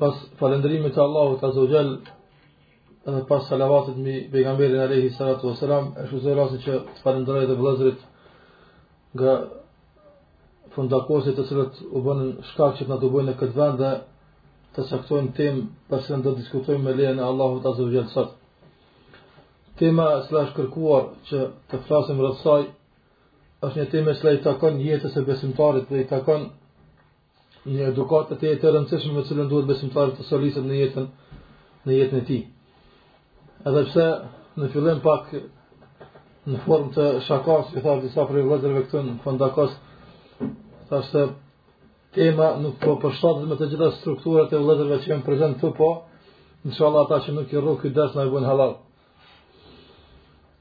Pas falëndërimit të Allahut Azza wa Jall, edhe pas salavatit mbi pejgamberin alayhi salatu wasalam, e shfrytëzoj rastin që të falënderoj edhe vëllezërit nga Fondakosi të cilët u bënë shkak që të na tubojnë në këtë vend dhe të caktojnë temë për cilën do të diskutojmë me lejen e Allahut Azza wa Jall sot. Tema e cila është kërkuar që të flasim rreth saj është një temë që i takon jetës së besimtarit dhe i takon Një edukate tejet të rëndësishme me cilën duhet besimtari të stoliset në jetën, në jetën e tij. Edhe pse në fillim pak në formë të shakas, i thashë disa prej vëllezërve këtu në Fondakos, thashë tema nuk po përshtatet me të gjitha strukturat e vëllezërve që janë prezent këtu po, inshallah ata që nuk i rrok ky ders na e bëjnë halal.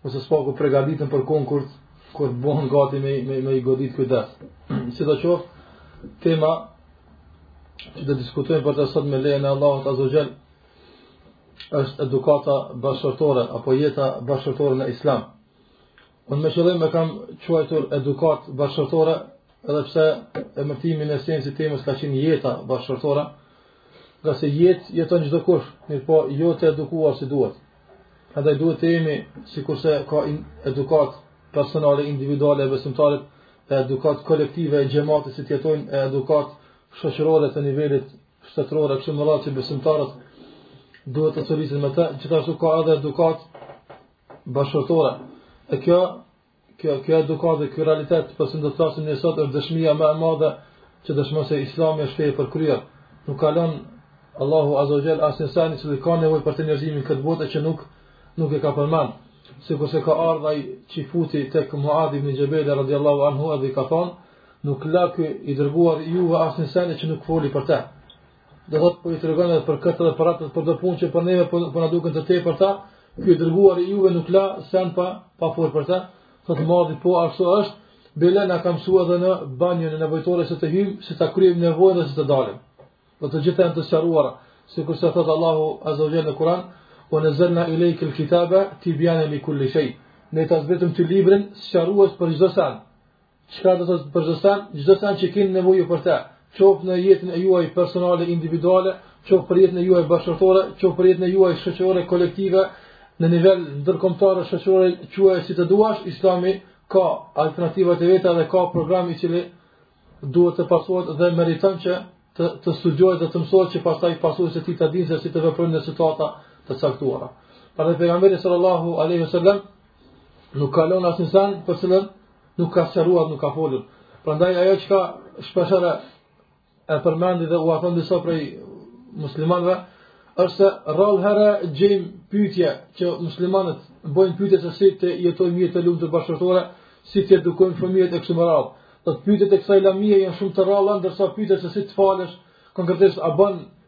ose s'paku pregaditen për konkurs, kur bëhen gati me, me, me i godit ky ders. Sido qoftë, tema që do diskutojmë për të sot me lejën e Allahut Azza wa Jall, është edukata bashkëshortore, apo jeta bashkëshortore në islam. Unë me qëllim e kam quajtur edukatë bashkëshortore, edhe pse emërtimi në esencë i temës ka qenë jeta bashkëshortore, Ngase jetë jeton çdokush, mirëpo, jo të edukuar si duhet. Prandaj duhet të jemi, sikurse ka edukatë personale, individuale e besimtarit, e edukatë kolektive e xhemate si të jetojnë, e edukatë shoqërore të nivelit shtetëror, e kështu me radhë që besimtarët duhet të stolisen me të, gjithashtu ka edhe edukatë bashkëshortore. E kjo Kjo, kjo edukatë dhe ky realitet për cilin do të flasim ne sot është dëshmija më e madhe që dëshmon se islami është fe e përkryer. Nuk ka lënë Allahu Azza wa Jall asnjë sen që ka nevojë për të njerëzimi n'këtë botë që nuk nuk e ka përmend. Sikurse ka ardhur ai çifuti tek Muad ibn Jabal radhiyallahu anhu dhe ka thonë, nuk la ky i dërguar juve asnjë sen që nuk foli për të. do të thotë po i tregon edhe për këtë dhe për atë për do punë që për neve po, po na duken të tepërta, ky dërguar i juve nuk la sen pa pa fol për ta. Thotë Muadi po ashtu është, bile na ka mësuar edhe në banjën e nevojtore si të hyjmë, si ta kryejmë nevojën dhe si të dalim. Dhe të gjitha janë të sqaruara, sikurse thotë Allahu Azza wa Jalla në Kur'an, "Wa nazzalna ilayka al-kitaba tibyana li kulli shay." Ne ta zbritëm ty librin sqarues për çdo sen. Çka do të thotë për çdo sen, çdo sen që keni nevojë për të, qoftë në jetën e juaj personale, individuale, qoftë për jetën e juaj bashkëshortore, qoftë për jetën e juaj shoqërore kolektive, në nivel ndërkombëtar shoqëror, quaj si të duash, Islami ka alternativat e veta dhe ka program i cili duhet të pasohet dhe meriton që të të studiohet dhe të mësohet që pastaj pasuesit e tij ta dinë se si të veprojnë në situata të caktuara. Prandaj pejgamberi sallallahu alaihi wasallam nuk ka lënë asnjë sen për cilën Nuk ka sqaruar, nuk ka folur. Prandaj ajo çka shpeshherë e përmendim dhe u afrohet disa prej muslimanëve, është se rrallëherë gjejmë pyetje që muslimanët bëjnë pyetje se si të jetojmë jetë të lumtur bashkëshortore, si të edukojmë fëmijët e kështu me radhë. Do thotë pyetjet e kësaj lëmie janë shumë të rralla, ndërsa pyetjet se si të falësh, konkretisht a bën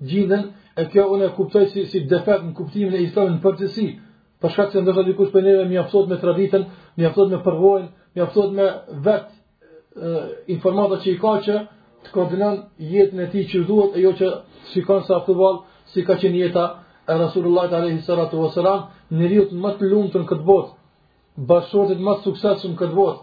gjinden, e kjo unë e kuptoj si, si defekt në kuptimin e islamit në përgjithësi, për shkak se ndoshta dikush prej neve mjaftohet me traditën, mjaftohet me përvojën, mjaftohet me vetë informata që i ka që të koordinon jetën e tij siç duhet e jo që shikon se a thu vallë, si ka qenë jeta e Rasulullahit Alejhi Salatu Veselam, njeriut më të lumtur në këtë botë, bashkëshortit më të suksesshëm në këtë botë,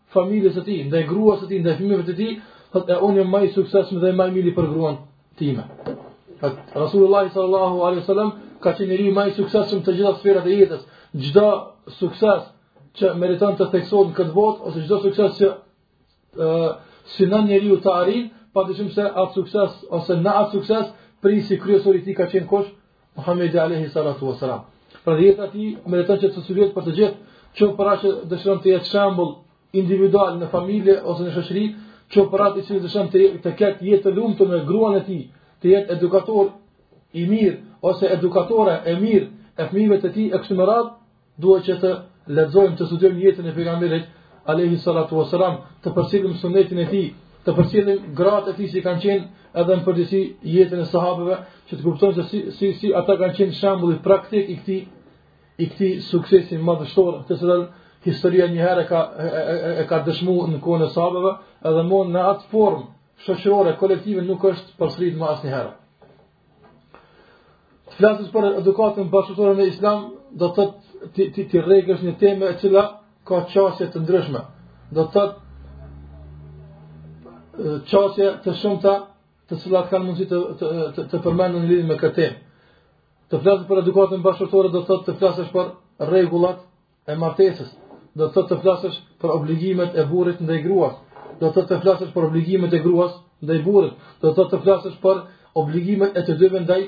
familjes së tij, ndaj gruas së tij, ndaj fëmijëve të tij, thotë e unë jam më i suksesshëm dhe më i miri për gruan time. Thotë Rasulullah sallallahu alaihi wasallam ka qenë njeriu më i suksesshëm në të gjitha sferat e jetës. Çdo sukses që meriton të theksohet në këtë botë ose çdo sukses që ë synon njeriu të arrijë, padyshim se atë sukses ose në atë sukses prijësi kryesor i tij ka qenë kush? Muhamedi alayhi salatu wasalam. Pra dhe jeta e tij meriton që të studiohet për të gjithë, qoftë për atë që dëshiron të jetë shembull individual në familje ose në shoqëri, qoftë për atë i cili dëshiron të të ketë jetë të lumtur me gruan e tij, të jetë edukator i mirë ose edukatore e mirë e fëmijëve të tij e kështu me radhë, Duhet që të lexojmë, të studiojmë jetën e pejgamberit alayhi salatu wasalam, të përcjellim sunetin e tij, të përcjellim gratë e tij si kanë qenë edhe në përgjithësi jetën e sahabeve, që të kuptojmë se si si si ata kanë qenë shembulli praktik i këtij i këtij suksesi madhështor, të cilën historia një herë e ka, e, e, e ka dëshmuar në kohën e sahabeve, edhe më në atë formë shoqërore kolektive nuk është përsërit më asnjëherë. Të flasësh për edukatën bashkëshortore në islam, do të thotë t'i rrekesh një teme e cila ka qasje të ndryshme. Do të thotë qasje të shumta të cilat kanë mundësi të të të, të përmenden në lidhje me këtë temë. Të flasësh për edukatën bashkëshortore do të thotë të flasësh për rregullat e martesës, do të thotë të flasësh për obligimet e burrit ndaj gruas, do të thotë të flasësh për obligimet e gruas ndaj burrit, do të thotë të flasësh për obligimet e të dyve ndaj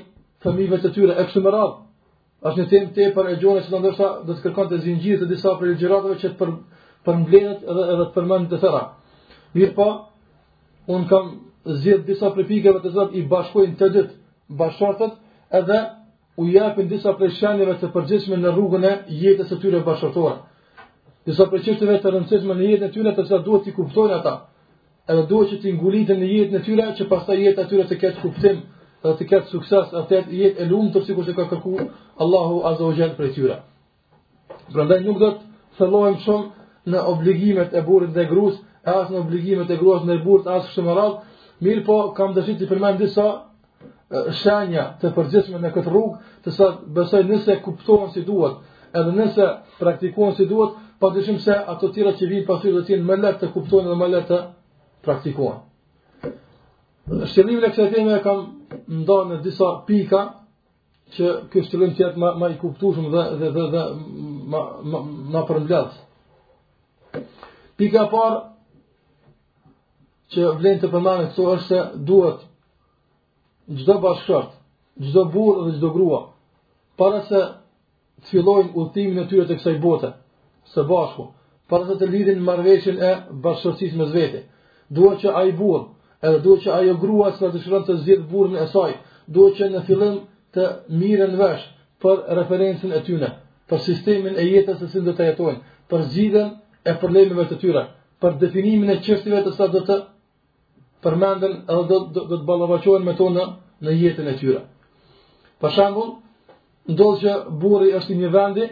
fëmijëve të tyre e kështu me radhë. Është një temë tepër e gjanë që ndoshta do të kërkonte zinxhir të disa prej ligjëratave që të për përmbledhet edhe edhe të përmenden të tëra. Mirëpo, unë kam zgjedh disa prej pikave të cilat i bashkojnë të dy bashkëshortët edhe u japin disa prej shenjave të përgjithshme në rrugën e jetës së tyre bashkëshortore. Disa prej çështjeve të rëndësishme në jetën e tyre të cilat duhet t'i kuptojnë ata. Edhe duhet që të nguliten në jetën e tyre që pastaj jeta e tyre të ketë kuptim dhe të ketë sukses, dhe të jetë e lumtur sikurse ka kërkuar Allahu Azza wa Jalla prej tyre. Prandaj nuk do të thellojmë shumë në obligimet e burrit ndaj gruas, e as në obligimet e gruas ndaj burrit, as kështu me radhë. Mirëpo, kam dëshirë të përmend disa shenja të përgjithshme në këtë rrugë, të cilat besoj nëse kuptohen si duhet, edhe nëse praktikohen si duhet, pa dyshim se ato tjera që vijnë pas saj do të jenë më lehtë të kuptohen dhe më lehtë të praktikohen. Shtjellimin e kësaj teme e kam ndarë në disa pika që ky shtjellim të jetë ma ma i kuptueshëm dhe dhe dhe, dhe ma ma ma përmbledh. Pika e parë që vlen të përmendë këtu është se duhet çdo bashkëshort, çdo burrë dhe çdo grua para se të fillojnë udhëtimin e tyre të kësaj bote së bashku, para se të lidhin marrëveshjen e bashkëshortësisë mes veti. Duhet që ai burrë, edhe duhet që ajo grua e cila dëshiron të zgjidhë burrin e saj, duhet që në fillim të mirren vesh për referencën e tyre, për sistemin e jetës se si do ta jetojnë, për zgjidhjen e problemeve të tyre, për definimin e çështjeve të cilat do të përmenden edhe do do, do të ballafaqohen me to në në jetën e tyre. Për shembull, ndodh që burri është i një vendi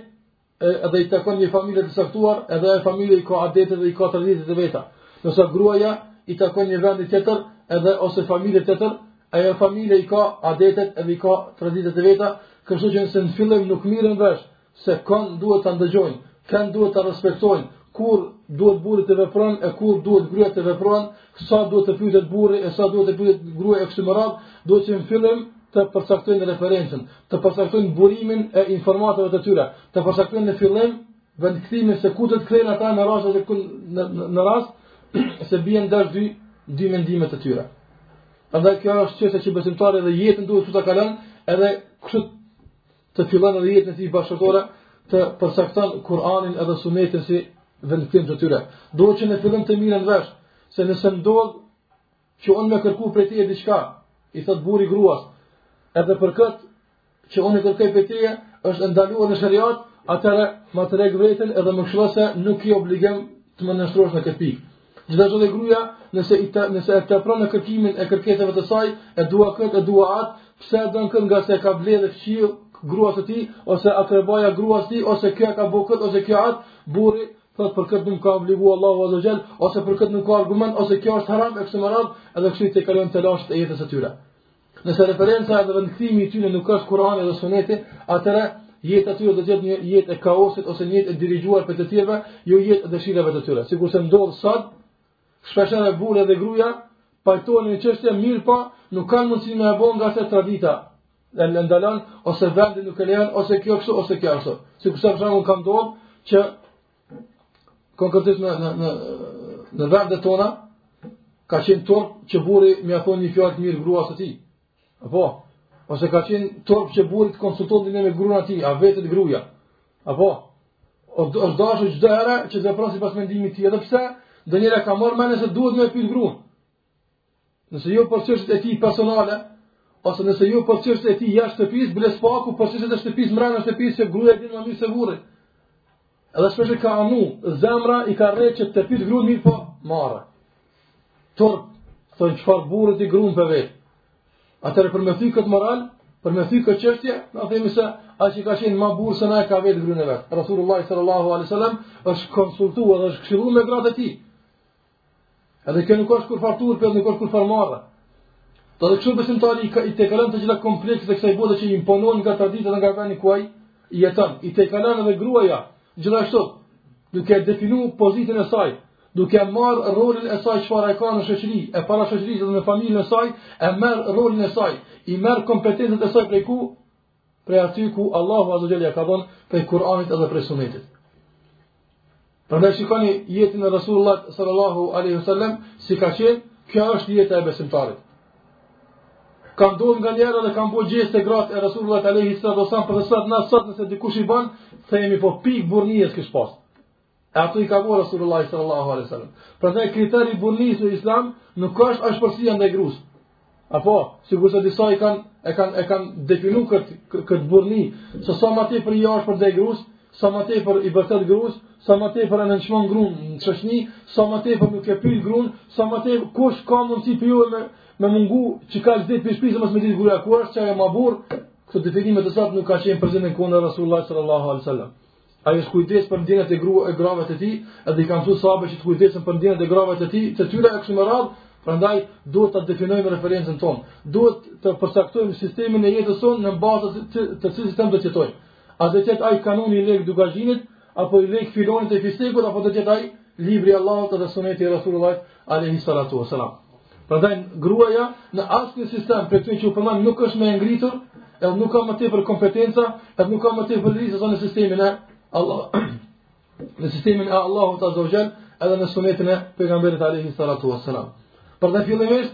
edhe i takon një familje të caktuar, edhe ajo familje i ka adetet dhe i ka traditat e veta. Ndërsa gruaja i takon një vendi tjetër, edhe ose familje tjetër, ajo familje i ka adetet edhe i ka traditat e veta, kështu që nëse në fillim nuk mirren vesh se kan duhet ta ndëgjojnë, kan duhet ta respektojnë, kur duhet burri të vepron e kur duhet gruaja të vepron, sa duhet të pyetet burri e sa duhet të pyetet gruaja e kështu me radhë, duhet që në fillim të përcaktojnë referencën, të përcaktojnë burimin e informatave të tyre, të përcaktojnë në fillim vendkthimin se ku do të kthehen ata në rast se në, në rast se bien ndesh dy dy mendime të tyre. Prandaj kjo është çështje që besimtari gjithë jetën duhet ta kalon edhe kështu të fillon edhe jetën e tij bashkëshortore të përcakton Kur'anin edhe Sunetin si vendkthim të tyre. Duhet që në fillim të mirren vesh se nëse ndodh që unë me kërku prej teje diçka, i thot burri gruas, edhe për këtë që unë kërkoj prej teje është e ndaluar në sheriat, atëherë ma tërheq vërejtjen edhe më këshillo se nuk ki obligim të më nënshtrohesh në këtë pikë. Gjithashtu dhe gruaja, nëse i të, nëse e tepron në kërkimin e kërkesave të saj, e dua kët, e dua atë, pse e don kët ngase ka ble edhe fqiu gruas së tij, ose akrebaja gruas së tij, ose kjo ka bo kët, ose kjo atë, burri thotë për këtë nuk më ka obligu Allahu azze ve xhel, ose për këtë nuk ka argument, ose kjo është haram e kështu me radhë, edhe kështu i tejkalon telashet e jetës së tyre. Nëse referenca dhe vendkthimi i tyre nuk është Kurani dhe Suneti, atëherë jeta e tyre do të jetë një jetë e kaosit ose një jetë e dirigjuar prej të tjerëve, jo jetë e dëshirave të tyre. Sikurse ndodh sot, shpeshherë burri dhe gruaja pajtohen në çështje mirëpo nuk kanë mundësi me e bo ngase tradita e ndalon ose vendi nuk e lejon ose kjo kështu ose kjo ashtu. Sikurse për shembull kam thonë që Konkretisht në, në, në, në vendet tona, ka qenë turp që burri me ia thonë një fjalë të mirë gruas së tij. Apo ose ka qenë turp që burri të konsultohet me gruan e tij, a vetet gruaja. Apo është dashur çdo herë që të vepron sipas mendimit të tij, edhe pse ndonjëherë ka marrë mendje se duhet me pyet gruan. Nëse jo për çështjet e tij personale, ose nëse jo për çështjet e tij jashtë shtëpisë, bile së paku për çështjet e shtëpisë mbrenda shtëpisë që gruaja din më mirë se burri. Edhe shpesh ka anu, zemra i ka rreh që ta pyt gruen mirëpo, marre. Turp, thonë çfarë burri ti gruen po e vet. Atëherë për me thy këtë moral, për me thy këtë çështje, ne themi se ai që ka qenë ma burrë se na e ka vetë gruen e vet. Rasulullah sallallahu alai sallam është konsultu edhe është këshilu me gratë e tij. Edhe kjo nuk është kurrfarë turpi, nuk është kurrfarë marre. Edhe kështu besimtari i, i tejkalon të gjitha komplekset e kësaj bote që i imponon nga traditat dhe nga veni ku ai jeton. I tejkalon edhe gruaja, gjithashtu, duke e definu pozitën e saj, duke marrë rolin e saj çfarë e ka në shoqëri, e para shoqërisë dhe në familën e saj, e merr rolin e saj, i merr kompetencat e saj prej ku, prej aty ku Allahu Azza wa Jall ia ka dhënë prej Kur'anit edhe prej Sunetit. Prandaj shikoni jetën e Rasulullah sallallahu alaihi wasallam si ka qenë, kjo është jeta e besimtarit. Ka ndodhur nganjëherë kanë bërë gjeste te gratë e Rasulullah alaihi salatu wassalam po se sot na sot nëse dikush i bën, themi po pik burrnijes kish pas. E ato i ka bërë Rasulullah sallallahu alaihi wasallam. Prandaj kriteri i burrnisë në Islam nuk është ashpërsia ndaj grusë. Apo, sikurse disa i kanë e kanë e kanë definuar këtë këtë burrni, se sa më tepër i ashpër ndaj grusë, sa më tepër i bërtet grusë, sa më tepër e nënçmon gruan në shoqni, sa më tepër nuk e pyet gruan, sa më tepër kush ka mundësi prej juve me mungu çka di ditë prej shpisë mos me ditë gruaja ku është qaj më burrë, këto definime të sotit nuk kanë qenë prezente në kohën e Rasulullah sallallahu alaihi wasallam. Ai është kujdesur për ndjenjat e grua e grave të tij, edhe i ka mësuar sahabët që të kujdesen për ndjenjat e grave të tij, të tyre e kështu me radhë, prandaj duhet ta definojmë referencën tonë. Duhet të përcaktojmë sistemin e jetës sonë në bazë të të cilit sistem do të jetojmë. A do të jetë ai kanuni i Lekë Dukagjinit apo i Lekë filanit e fistekut apo do të jetë ai libri i Allahut dhe suneti i Rasulullah Alehi salatu wa salam. Prandaj gruaja në asnjë sistem prej këtyre që u përmend nuk është më e ngritur, edhe nuk ka më tepër kompetenca, edhe nuk ka më tepër liri se në sistemin e Allah. në sistemin e Allahut azza wa jall, edhe në sunetin e pejgamberit alayhi salatu wassalam. Prandaj fillimisht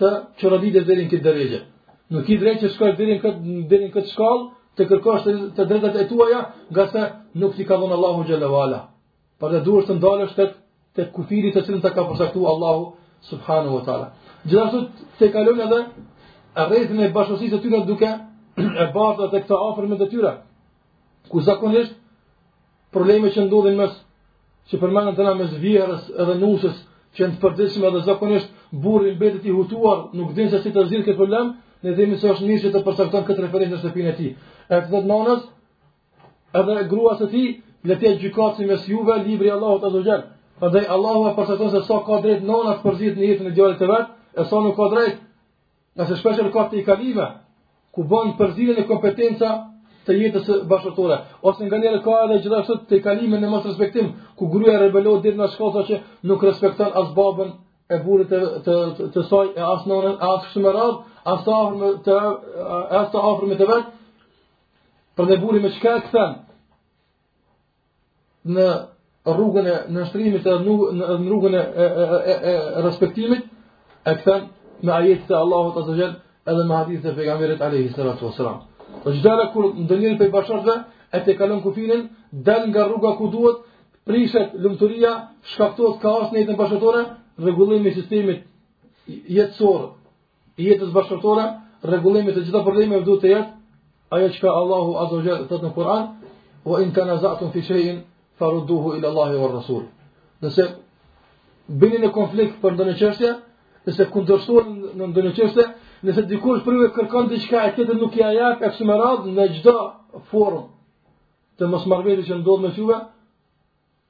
Të çoroditë deri në këtë drejtë. Nuk ke drejtë të shkosh deri në këtë deri në këtë shkallë të kërkosh të drejtat e tuaja, ngase nuk t'i ka dhënë Allahu xhalla wa ala. Por duhet të ndalësh tek te kufiri të cilin ta ka përcaktuar Allahu subhanahu wa taala. Gjithashtu tejkalojnë edhe rrethin e bashkësisë së tyre duke e bardhë dhe këta afërm e tyre, ku zakonisht Problemet që ndodhin mes që përmenden t'ëna mes vjehrës edhe nusës që janë të përditshme dhe zakonisht burri mbetet i hutuar, nuk din se si të zgjidhë këtë problem, ne themi se është mirë që të përcakton këtë referent në shtëpinë e tij. E t'i thotë nonës, edhe gruas së tij, le të gjykojë si mes juve libri i Allahut azza wa xhel. Prandaj Allahu e përcakton se sa ka drejt nona të përzihet në jetën e djallit të vet, e sa nuk ka drejt Ngase shpeshherë ka tejkalime, ku bon përzierjen e kompetencave të jetës bashkëshortore, ose nganjëherë ka edhe gjithashtu tejkalime në mosrespektim, ku gruja rebelohet deri në at shkallë saqë nuk respekton as babën e burrit të, të, të, të saj, e as nonën, e as kështu me radhë, as të afërmit, as të afërmit e vet, prandej burri me çka e kthen, në rrugën e nënshtrimit dhe në rrugën e, e, e, e respektimit e kthen me ajetet e Allahut azza wa xhel edhe me hadithet e pejgamberit alayhi salatu wasalam. Pra çdoherë kur ndonjëri prej bashkëshortëve e tejkalon kufirin, dal nga rruga ku duhet, prishet lumturia, shkaktohet kaos në jetën bashkëshortore, rregullimi i sistemit jetësor i jetës bashkëshortore, rregullimi i çdo problemi duhet të jetë ajo çka Allahu azza wa jalla thotë në Kur'an, "Wa in tanaza'tum fi shay'in farudduhu ila Allahi wa rasul." Nëse bini në konflikt për ndonjë çështje, nëse kundërshtoheni në ndonjë çështje, nëse dikush prej jush kërkon diçka e tjetri nuk ia jap e kështu me radhë në çdo formë të mosmarrëveshjes që ndodh mes juve,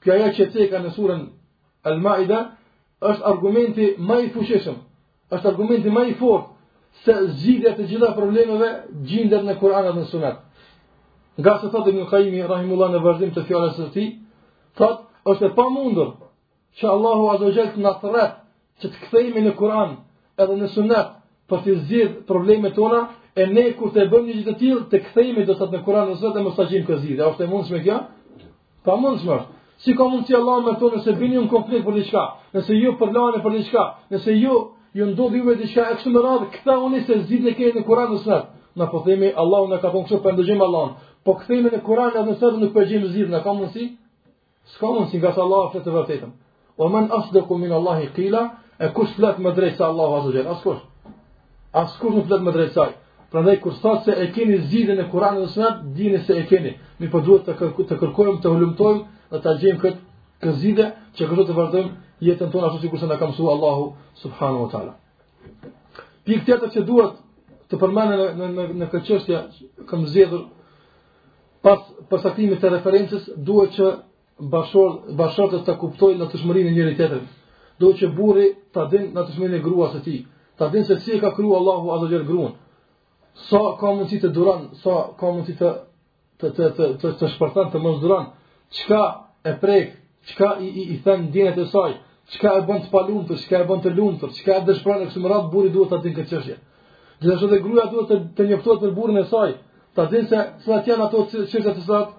Kjo ajo që ceka në surën Al-Maida është argumenti më i fuqishëm, është argumenti më i fortë se zgjidhja e të gjitha problemeve gjindet në Kur'an dhe në Sunet. Ngase thotë Ibn Qayyim rahimullah në vazhdim të fjalës së tij, thotë është e pamundur që Allahu azza wa jall të na thret që të kthehemi në Kur'an edhe në Sunet për të zgjidh problemet tona e ne kur të bëjmë një gjë të tillë të kthehemi do të thotë në Kur'an ose të mos ta gjejmë këtë zgjidhje është e mundshme kjo e pamundshme si ka mundsi Allahu me thonë nëse bini ju n'konflikt për diçka nëse ju përlaheni për diçka nëse ju ju ndodh juve diçka e kështu me radhë kthehuni se zgjidhjen e keni në Kur'an e në Sunet na po themi Allahu na ka thonë kështu po e ndëgjojmë Allahun po kthehemi në Kur'an edhe në Sunet nuk po gjejmë zgjidhje a ka mundsi S'ka mund se ngase Allahu flet të vërtetën. Ue men asdeku min Allahi kila, e kush flet më drejt se Allahu azze ue xhel, askush. Askush nuk flet më drejt se ai. Prandaj kur thot se e keni zgjidhjen në Kur'an dhe Sunnet, dini se e keni. Mirëpo duhet të kërku, të kërkojmë, të hulumtojmë dhe ta gjejmë kët këtë zgjidhje që kështu të vazhdojmë jetën tonë ashtu sikurse na ka mësuar Allahu subhanahu wa taala. Pikë tjetër që duhet të përmendim në në në këtë çështje, kam zgjedhur Pas përcaktimit të referencës, duhet që bashkëshortët ta kuptojnë natyrshmërinë e njëri-tjetrit. Duhet që burri ta din natyrshmërinë e gruas së tij, ta din se si e ka kriju Allahu azze ue xhel gruan. Sa ka mundësi të duron, sa ka mundësi të të të të të, të shpërthen të mos duron, çka e prek, çka i i, i then ndjenjat e saj, çka e bën të palumtur, çka e bën të lumtur, çka e dëshpëron e kështu me radhë burri duhet ta din këtë çështje. Gjithashtu dhe gruaja duhet të, të njoftohet për burrin e saj, ta din se cilat janë ato çështje të cilat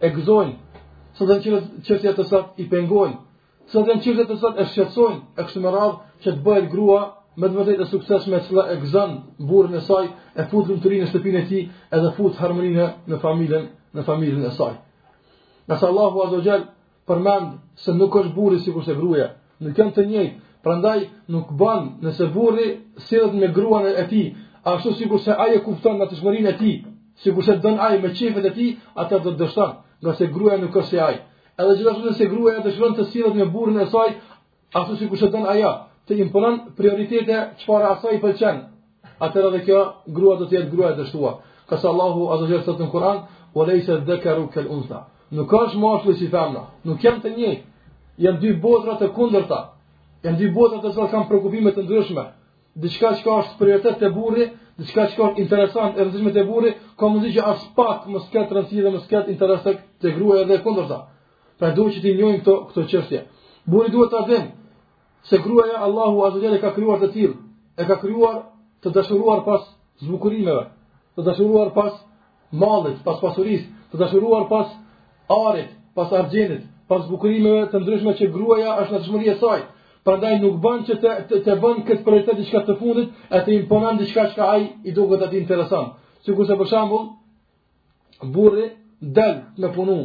e gëzojnë, cilat janë çështjet çështje të cilat i pengojnë, cilat janë çështje të cilat e shqetësojnë, e kështu me radhë që të bëhet grua me të vërtetë e suksesshme e cila e gëzon burrin e saj, e fut lumturi në shtëpinë e tij, edhe fut harmoninë në familjen, në familjen e saj. Ngase Allahu azze ue xhel përmend se nuk është burri sikurse gruaja, nuk janë të njëjtë, prandaj nuk bën nëse burri sillet me gruan e tij, ashtu sikurse ai e kupton natyrshmërinë e tij, sikurse don ai me qejfet e tij, atëherë do të dështon, ngase gruaja nuk është si ai. Edhe gjithashtu nëse gruaja dëshiron të sillet me burrin e saj, Ashtu sikurse don ajo, të imponon prioritete çfarë asaj i pëlqen, atëherë edhe kjo grua do të jetë grua e dështuar. Ngase Allahu azze ue xhel thotë në Kur'an, ue lejse dhekeru kel untha. Nuk është mashkulli si femna, nuk janë të njëjtë, janë dy botëra të kundërta, janë dy botëra të cilat kanë preokupime të ndryshme, diçka që ka është prioritet te burri, diçka që ka është interesant e rëndësishme te burri, ka mundësi që aspak mos të ketë rëndësi dhe mos të ketë interes te gruaja dhe e kundërta. Pra duhet që t'i njohim këto këto çështje. Burri duhet ta dinë se gruaja Allahu azze ue xhel e ka krijuar të tillë, e ka krijuar të dashuruar pas zbukurimeve, të dashuruar pas mallit, pas pasurisë, të dashuruar pas arit, pas argjendit, pas zbukurimeve të ndryshme që gruaja është natyrshmëri e saj. Prandaj nuk bën që të të, ta bën këtë prioritet diçka të fundit, e të imponon diçka çka ai i duket atij interesant. Sikurse për shembull, burri del me punu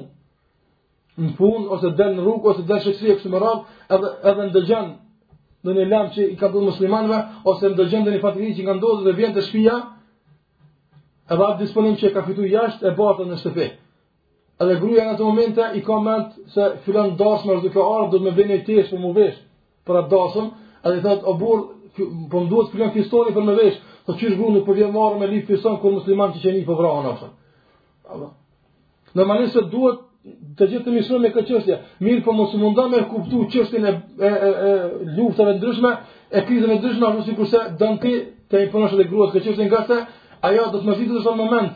në punë ose del në rrugë ose del në shoqëri e kështu me radhë edhe, edhe dëgjon ndonjë lajm që i ka ndodhë muslimanëve ose dëgjon ndonjë fatkeqësi që i ka ndodhë dhe vjen te shpia edhe atë disponim që e ka fitu jashtë e bart në shtëpi edhe gruja në ato momente i ka mendt se filan dasmë është duke ardhë duhet me ble tesha për m'u veshë për atë dasëm, edhe i thotë, o burrë, po më duhet filon fistoni për me vesh, ti qysh burë nuk po t'vjen marre me lyp fiston kur muslimanët që janë po vrahen në fëtën. Normalisht se duhet të gjithë të mishërohemi me këtë çështje, mirëpo mos mundo me kuptu çështjen e, e, e, e luftëve të ndryshme, e krizave të ndryshme, ashtu sikurse don ti t'ia imponosh edhe gruas këtë çështje, ngase ajo do të mërzitet në shumë momente,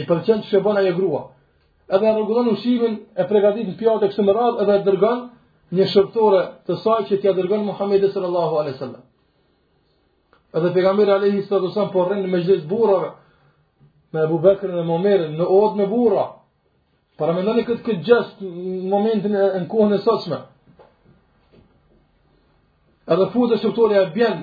I pëlqen ç'e bën ajo grua. Edhe e rregullon ushqimin, e përgatit në pjatë e kështu me radhë, edhe e dërgon një shërbëtore të saj që t'ia dërgon Muhamedit sallallahu alaihi wasallam. Edhe pejgamberi alaihi salatu wasallam po rrin në mexhlis të burrave me Abu Bekrin dhe Omerin në odë me burra. Paramendoni këtë këtë gjest në momentin e në kohën e sotshme. Edhe futet shërbëtorja e bjen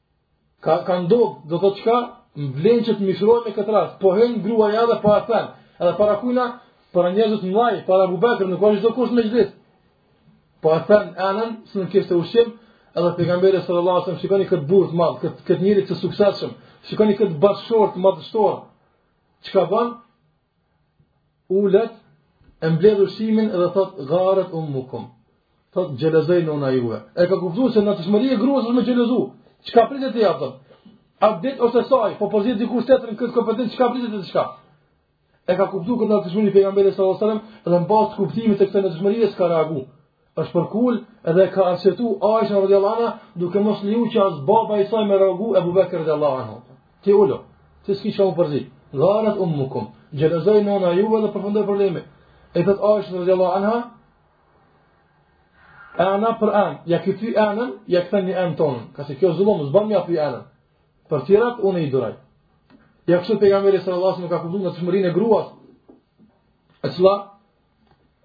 Ka ka ndodh, do të thotë çka? M'vlen që të mishërohem me këtë rast. Po hyn gruaja edhe po e then. Edhe para kujna, para njerëzve të mëdhaj, para Abu Bakr, nuk a çdokush n'mexhlis. Po e then enën, s'në kishte ushqim, edhe pejgamberi sallallahu alajhi wasallam shikoni këtë burrë të madh, këtë këtë njeri të suksesshëm, shikoni këtë bashkëshort madhështor. Çka bën? Ulet, e mbledh ushqimin dhe thot garet ummukum. Thot xhelozoi nona juve. E ka kuptu se natyrshmëri e gruas është me xhelozu. Çka pritet ti apo? A dita e saj, po përzihet dikush tjetër në këtë kompetencë çka pritet ti çka? E ka kuptu këtë natyrshmëri pejgamberi sallallahu alajhi wasallam dhe mbas kuptimit të kësaj natyrshmërie s'ka reagu. është përkul edhe ka arsyetu Aishen radiallahu anha duke mos leju që as baba i saj me reagu Ebu Bekër radiallahu anhu. Ti ulu, ti s'ki çka me u përzi. Gharet ummukum, xhelozoi nona juve dhe përfundoi problemi. E thot Aisha radiallahu anha, ena për enë, ia ke thy enën, ia kthen një enë tonën. Ngase kjo zullum, s'ban me ia prish enën. Për tjerat, unë i duroj. Ja kështu pejgamberi sallallahu alaihi wasallam ka kuptuar natyrshmërinë e gruas. E cila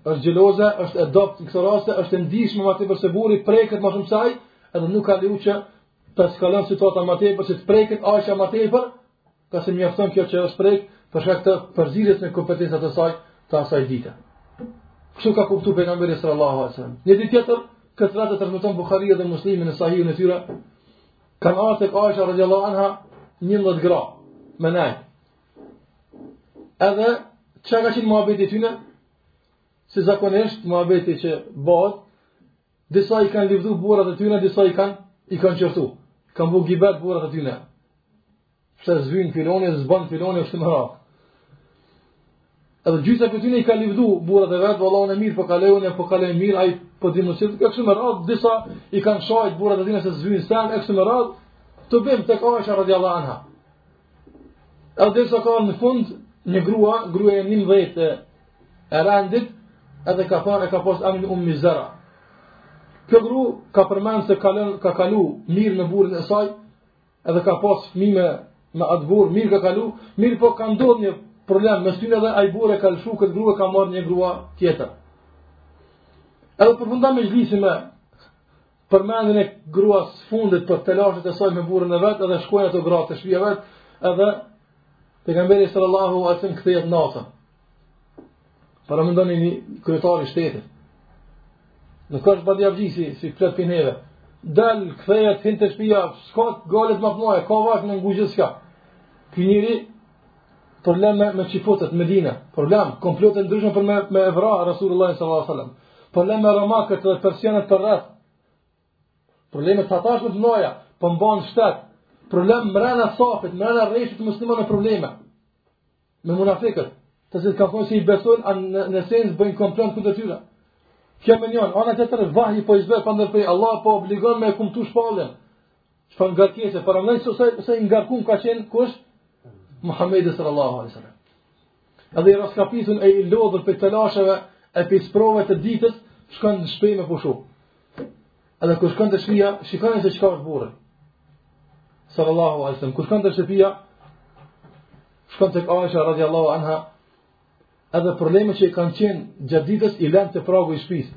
është xheloze, është e dobët në këto raste, është e ndjeshme më tepër se burri preket më shumë se ai, edhe nuk ka lejuar që të eskalon situata më tepër që të preket Aisha më tepër, ngase mjafton kjo që është prek për shkak të përzierjes në kompetencat e saj të asaj dite. Kështu ka kuptuar pejgamberi sallallahu alajhi wasallam. Një ditë tjetër, këtë radhë transmeton Buhariu dhe Muslimi në Sahihun e tyre, kanë ardhur tek Aisha radhiyallahu anha 11 gra me nejt. Edhe çka ka qenë muhabeti i tyre? Si zakonisht muhabeti që bëhet, disa i kanë livdu burrat e tyre, disa i kanë i kanë qortu. Kanë bu gibet burrat e tyre. Pse s'vyn filoni, s'ban filoni kështu me radh. Edhe gjysa e këtyne i ka livdu burrat e vet, vallahi unë mirë po kaloj, ne po kalojmë mirë, ai po dimë se ka kështu me radh, disa i kanë shajt burrat e tyre se s'vyn, s'ban, kështu me radh, të bën tek Aisha radhiyallahu anha. Edhe derisa ka në fund, një grua, grua e njëmbëdhjetë e rendit, edhe ka thonë e ka pasë emrin Umi Zera. Kjo grua ka përmenë se kalën, ka kalu mirë me burrin e saj, edhe ka pasë fmi me, me atë burrë, mirë ka kalu, mirëpo ka ndodhë një problem, mes tyne edhe ai burrë e ka lëshu, këtë grua ka marrë një grua tjetër. Edhe përfundon mexhlisi me, përmendin e gruas së fundit për telashet e saj me burrin e vet, edhe shkojnë ato gra te shtëpia e vet, edhe pejgamberi sallallahu alaihi wasallam kthehet natën. Paramendoni një kryetar i shtetit. Në kërë bëndi avgjisi, si flet për neve. Del, kthehet, hin te shpia, s'ka gajlet ma të mëdha, ka, vakt me ngu s'ka. Ky njeri Problem me, me çifutët në Medinë. Problem, komplote të ndryshme për me, me e vra, Rasulullah s.a.s. Problem me romakët dhe persianët përreth. Problem me telashe të mdhaja, se po mban shtet. Problem mrena safit, mrena rreshtit musliman probleme. Me munafikët, të cilët kanë thonë se i besojnë, a në, në esencë bëjnë komplot kundër tyre. Kjo në njën anë, anën tjetër, vahji po i zbret pandërpre, Allah po obligon me kumtu shpalljen. Çfarë ngarkese paramendoje se sa i ngarkum ka qenë kush? Muhamedi sallallahu alaihi wasallam. Edhe i rraskapitun e i lodhur prej telasheve e prej sprovave të ditës, shkon në shpi me pushu. Edhe kur shkon te shpia, shikoni se çka është burrë. Sallallahu alaihi wasallam, kur shkon te shpia, shkon tek Aisha radhiyallahu anha, edhe problemet që i kanë qenë gjatë ditës i len te pragu i shpisë.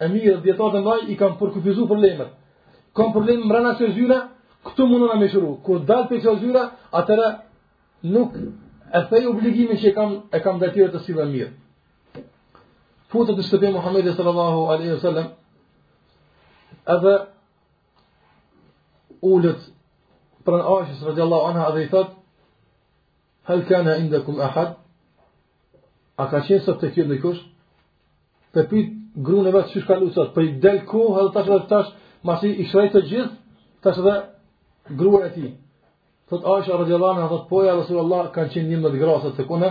e mirë, dijetarët e ndaj i kam përkufizu problemet. Kam problem mrena kësaj zyre, këtu mundohna me i shëru. Kur dal prej kësaj zyre, atëherë nuk e thej obligimin që e kam, e kam detyrë të sillem mirë. Futet në shtëpi Muhammedi sallallahu aleyhi sallam, edhe ulet pranë Aishës radiallahu anha edhe i thot, Hal kana indakum ahad? A ka qenë sot tek ju ndikush? E pyet gruan e vet qysh ka kalu sot, po i ndan kohë edhe tash edhe tash, masi i shëroi të gjithë, tash edhe grua e tij. Thot Aisha radhiyallahu anha, thot po ja Rasulullah kanë qenë 11 gra sot tek unë.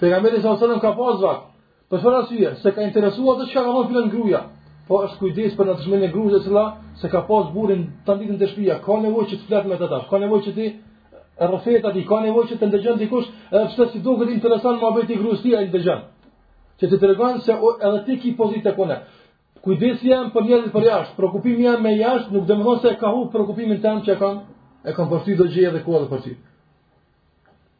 Pejgamberi sallallahu alajhi wasallam ka pas vakt. Për çfarë arsye? S'e ka interesuar atë çka ka thënë filan gruaja. Po është kujdes për natyrën e gruas e cila s'e ka pas burrin tanë ditën te shtëpia, ka nevojë që të flet me të tash, ka nevojë që t'i rrëfehet atij, ka nevojë që ta ndëgjon dikush, edhe pse s'i duket interesant muhabeti i gruas, ai e ndëgjon. Që t'i tregon se o, edhe ti ki pozitën tane. Kujdesi jem për njerëzit përjashta, preokupimi jem me jashtë, nuk domethënë se ka hup preokupimin tem që e kam, e kam për ty, dashni edhe kujdes për ty.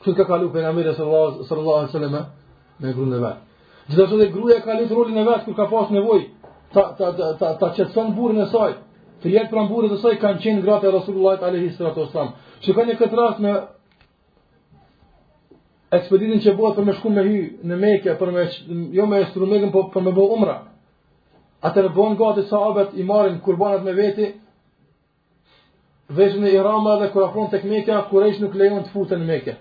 Kështu ka kalu pejgamberi sallallahu alaihi sallam me grun e vet. Gjithashtu dhe gruja ka lujt rolin e vet kur ka pas nevojë ta, ta, ta, ta, ta qetëson burrin e saj, të jetë pranë burrin e saj kanë qenë gratë e Rasulullahit alaihi sallatu sallam. Që ka në këtë rast me ekspeditën që bëhet për me shku me hy në Mekë, për me, jo me e shtru Mekën, po për me bo umra. Atëherë bëhen gati sahabet i marrin kurbanat me veti, Veshin ihrama dhe kur afron tek Mekja, Kurejsh nuk lejon të futen në Mekë.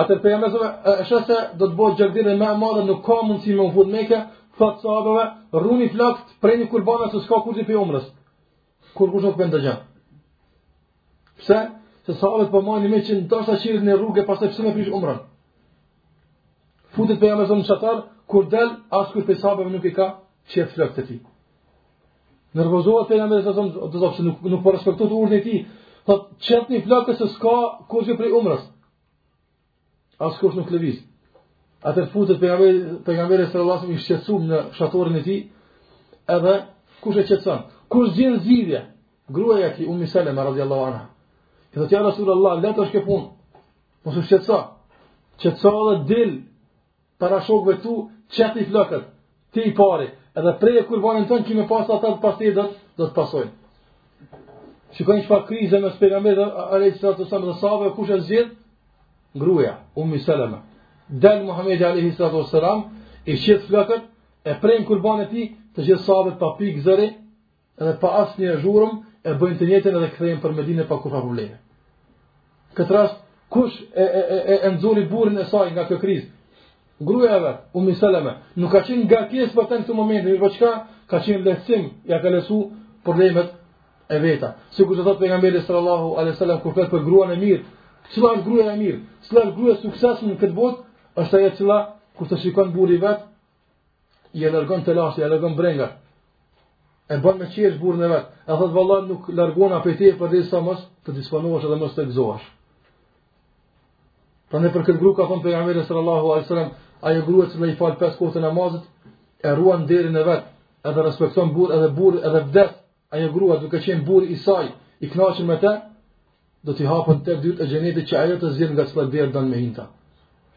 Atëherë pejgamberi e sheh se do të bëhet gjakderdhje më e madhe, nuk ka mundësi m'u fut në Mekë, thotë sahabeve, rruni flokt, preni kurbanat se s'ka kurgjë prej umrës. Kurkush nuk e dëgjon. Pse? Se sahabet po marrin me që ndoshta qirin në rrugë pas pse me prish umrën. Futet pejgamberi në çadër, kur del, askush prej sahabeve nuk i ka qeth flokt e tij. Nervozohet pejgamberi alaihi salatu wasallam, se nuk, nuk po respektohet urdhri i tij, thot, qethni flokt se s'ka kurgjë prej umrës. Askush nuk lëviz. Atëherë futet pejgamberi alaihi salatu wasallam i shqetsum në shatorin e tij, edhe kush e qetëson. Kush gjen zgjidhje, gruaja e tij, Ummi Selema, radhi Allahu anha. I thot, ja Rasul Allah, lehtë është kjo punë, mos u shqetëso. Qetësohu dhe dil, Para shokëve tu, qethi flokët. Ti i pari, edhe preje kurbanin tënd, ki me pa se ata të pas të do të pasojnë. Shiko çfarë krize mes pejgamberit alaihi salatu wasallam dhe sahabëve, kush e zgjidh? Gruja, Ummi Seleme. Del Muhammedi alaihi salatu wasallam, i qeth flokët, e pren kurbanin e tij, të gjithë sahabët pa pikë zëri, Edhe pa asnjë zhurmë e bëjnë të njëjtën edhe kthehen për Medinë pa kurrfarë probleme. Këtë rast kush e e e e, e nxori burrin e saj nga kjo krizë? Gruaja e vet, Ummi Salama, nuk ka qenë ngarkesë për të në këtë moment, mirëpo çka? Ka qenë lehtësim, ia ka lehtësu problemet e veta. Sikur të thotë pejgamberi sallallahu alaihi wasallam kur flet për gruan e mirë, cila është gruaja e mirë? Cila është gruaja e suksesshme në këtë botë? Është ajo e cila kur ta shikon burri i vet, ia largon telashet, ia largon brengat, e bën me qesh burrin e vet. E thot vallahi nuk largohna prej teje përderisa mos të disponohesh edhe mos të gëzohesh. Prandaj për këtë gru ka thënë pejgamberi sallallahu alajhi wasallam, ajo grua që i fal pesë kohët e namazit e ruan nderin e vet, edhe respekton burrin, edhe burrë, edhe vdes Ajo grua duke qenë burri i saj i kënaqur me të, do t'i hapen tetë dyert e xhenetit që ajo të zgjidhë nga cila derë don me hi n'ta.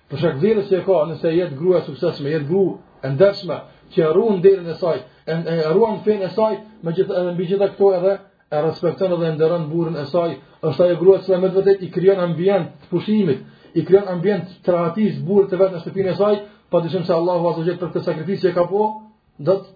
Për shkak vlerës që ka, nëse jetë grua e suksesshme, jetë grua e ndershme, që e ruan nderin e saj, e ruan fenë e saj, megjithë edhe mbi gjitha këto edhe e respekton edhe nderon burrin e saj, është ajo grua që me të vërtetë i krijon ambient të pushimit, i krijon ambient të rahatisë burrit të vet në shtëpinë e saj, padyshim se Allahu azza wa jall për këtë sakrificë që ka bo, do të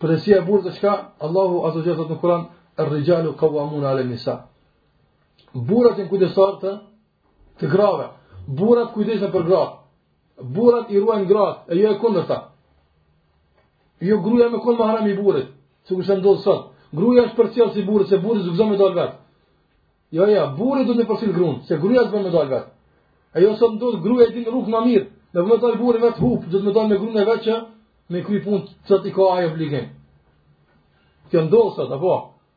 Përgjësia e burrit është çka, Allahu azze ue xhel thotë në Kuran, er-rixhalu kauamune ale nisa. Burrat janë kujdestarë të, të grave. Burrat kujdesen për gratë. Burrat i ruajnë gratë, e jo e kundërta. Jo gruja me konë mahrem i burrit, sikurse ndodh sot. Gruja është përcjellës i burrit, se burri s'guxon me dalë vetë. Jo, jo, burri duhet ta përcjell gruan, se gruaja s'duhet me dalë vet. E jo sa ndodh gruaja e din rrugën më mirë, edhe me dalë burri vet hup, duhet me dalë me gruan e vet që me kry punë që i ka ai obligim. Kjo ndodh sot apo?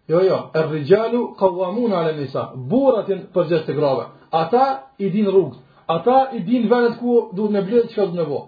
Jo, jo, ar-rijalu qawamun 'ala nisa. Burrat janë përgjegjës të grave. Ata i dinë rrugët, ata i dinë vendet ku duhet me blerë çka do të bëjë.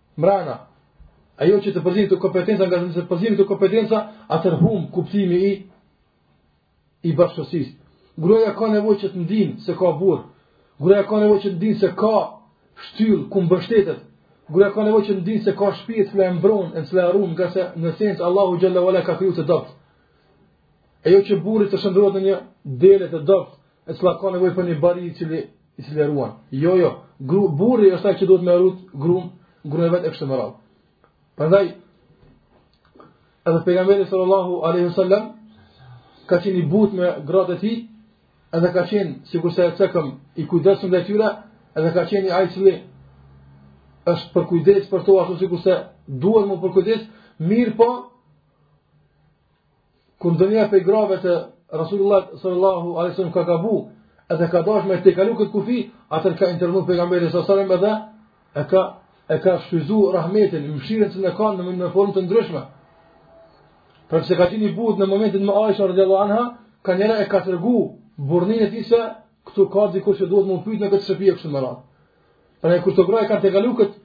Mbrana, e jo që të përzihen kompetencat, ngase nëse përzihen kompetencat, atëherë humb kuptimi i, i bashkësisë. Gruja ka nevojë që të dinë se ka burrë, gruja ka nevojë që të dinë se ka shtyllë, ku mbështetet, gruja ka nevojë që të dinë se ka shpi që e mbron, e cila e run, ngase në esencë Allahu xhel-le ue ala e ka kriju të dobët. E jo që burri të shndërrohet në një dele të dobët, E cila ka nevojë për një bari i cili i cili e ruan. Jo, jo. Gru, burri është ai që duhet me rujt grun, grun e vet e kështu me radhë. Prandaj edhe pejgamberi sallallahu alaihi wasallam ka qenë i butë me gratë e tij, edhe ka qenë sikur se e cekëm i kujdesshëm ndaj tyre, edhe ka qenë ai i cili është përkujdes për to ashtu sikur se duhet me u përkujdes, mirëpo Kur ndonjëra prej grave të Rasulullah sallallahu alaihi wasallam ka gabu, edhe ka dashur me tejkalu këtë kufi, atëherë ka intervenu pejgamberi sallallahu alaihi wasallam edhe e ka e ka shfrytëzu rahmetin, mëshirën që në kanë në, në formë të ndryshme. Pra si ka qenë i butë në momentin me Aishen radhiyallahu anha, nganjëherë e ka tregu burrnin e tij se këtu ka dikush që duhet me u pyet në këtë shtëpi kështu me radhë. Pra kur këto gra kanë tejkalu këtë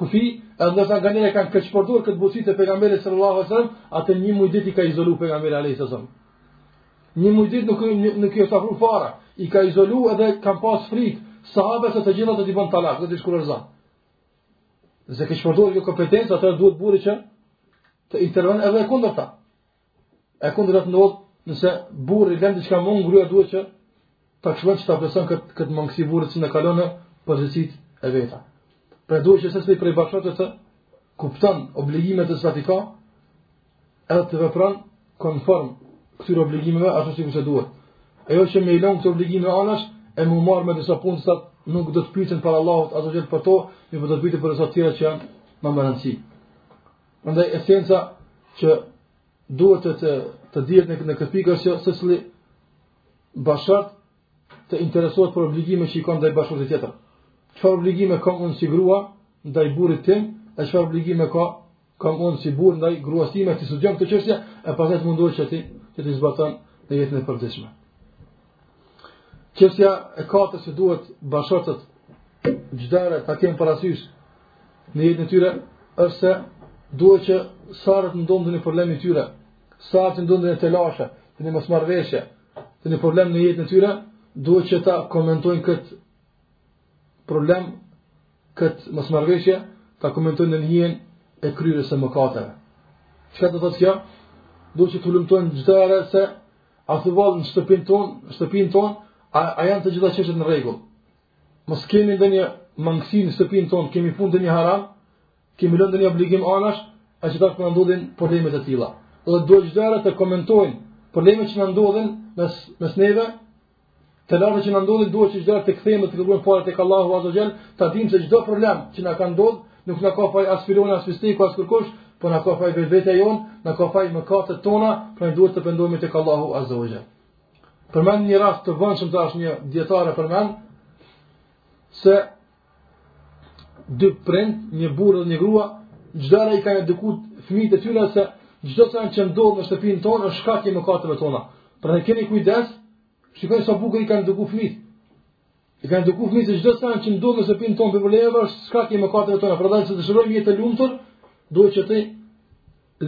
Kufi, edhe nëse nganjëherë kanë keqpërdor këtë butësi të pejgamberit sallallahu alaihi wasallam, atëherë një muj ditë i ka izolu pejgamberi alejhi selam. Një muj ditë nuk nuk iu është afru fara, i ka izolu edhe kanë pas frikë sahabët se të gjitha do t'i bën talak, do t'i shkurorëzon. Nëse keqpërdoret kjo kompetencë, atëherë duhet burri që të intervenon edhe e kundërta. E kundra të ndodhë, nëse burri len diçka mangut, gruja duhet që ta këshillon që ta plotëson këtë, këtë mangësi të burrit që e ka lënë në përgjegjësitë e veta. Pra duhet që secili prej bashkëshortëve të kuptan obligimet e cilat i ka, edhe të vepran konform këtyre obligimeve, ashtu sikurse duhet. E jo që me i lënë këto obligime anash, e m'u marrë me disa punë, që nuk do të pyten prej Allahut azze ue xhel për to, mirëpo do të pyten për disa tjera që janë më me rëndësi. Prandaj esenca që duhet të të, të dihet në, në këtë pikë është se secili bashkëshort të interesohet për obligime që i ka ndaj bashkëshortit tjetër. Çfarë obligime kam unë si grua ndaj burrit tim, e çfarë obligime ka kam unë si burrë ndaj gruas time, t'i studion këtë çështje, e pastaj të mundohet që t'i që t'i zbaton në jetën e përditshme. Çështja e katërt që duhet bashkëshortët çdoherë ta kenë parasysh në jetën e tyre, është se duhet që sa herë t'u ndodhë ndonjë problem mes tyre, sa herë t'u ndodhë ndonjë telashe, ndonjë mosmarrëveshje, ndonjë problem në jetën e tyre, duhet që ta komentojnë këtë problem, këtë mosmarrëveshje, ta komentojnë në hijen e kryerjes së mëkateve. Çka do të thotë kjo? Duhet që të hulumtojnë çdoherë se A thua vallë në shtëpinë tonë, në shtëpinë tonë, a, a janë të gjitha çështjet në rregull? Mos kemi ndonjë mangësi në shtëpinë tonë, kemi punu ndonjë haram, kemi lënë ndonjë obligim anash, a që tash po na ndodhin problemet e tilla. Dhe duhet gjithherë t'i komentojmë problemet që na ndodhin mes, mes neve, Telashet që na ndodhin duhet që çdoherë të kthehemi të kërkojmë falje tek Allahu Azza Jall, ta dimë se çdo problem që na ka ndodhur nuk na ka faj as filani as fistëku as kërkush, po na ka faj vetvetja jonë, na ka faj mëkatet tona, pra ne duhet të pendohemi tek Allahu Azza ue Xhel. Përmend një rast të vonshëm tash një dijetar e përmend se dy prindër, një burrë dhe një grua, çdoherë i kanë edukuar fëmijët e tyre se çdo send që ndodh në shtëpinë tonë është shkak i mëkateve tona. Prandaj keni kujdes, shikoni sa bukur i kanë edukuar fëmijët. I kanë edukuar fëmijët se çdo send që ndodh në shtëpinë tonë probleme është shkak i mëkateve tona. Prandaj nëse dëshirojmë jetë të lumtur, duhet që t'i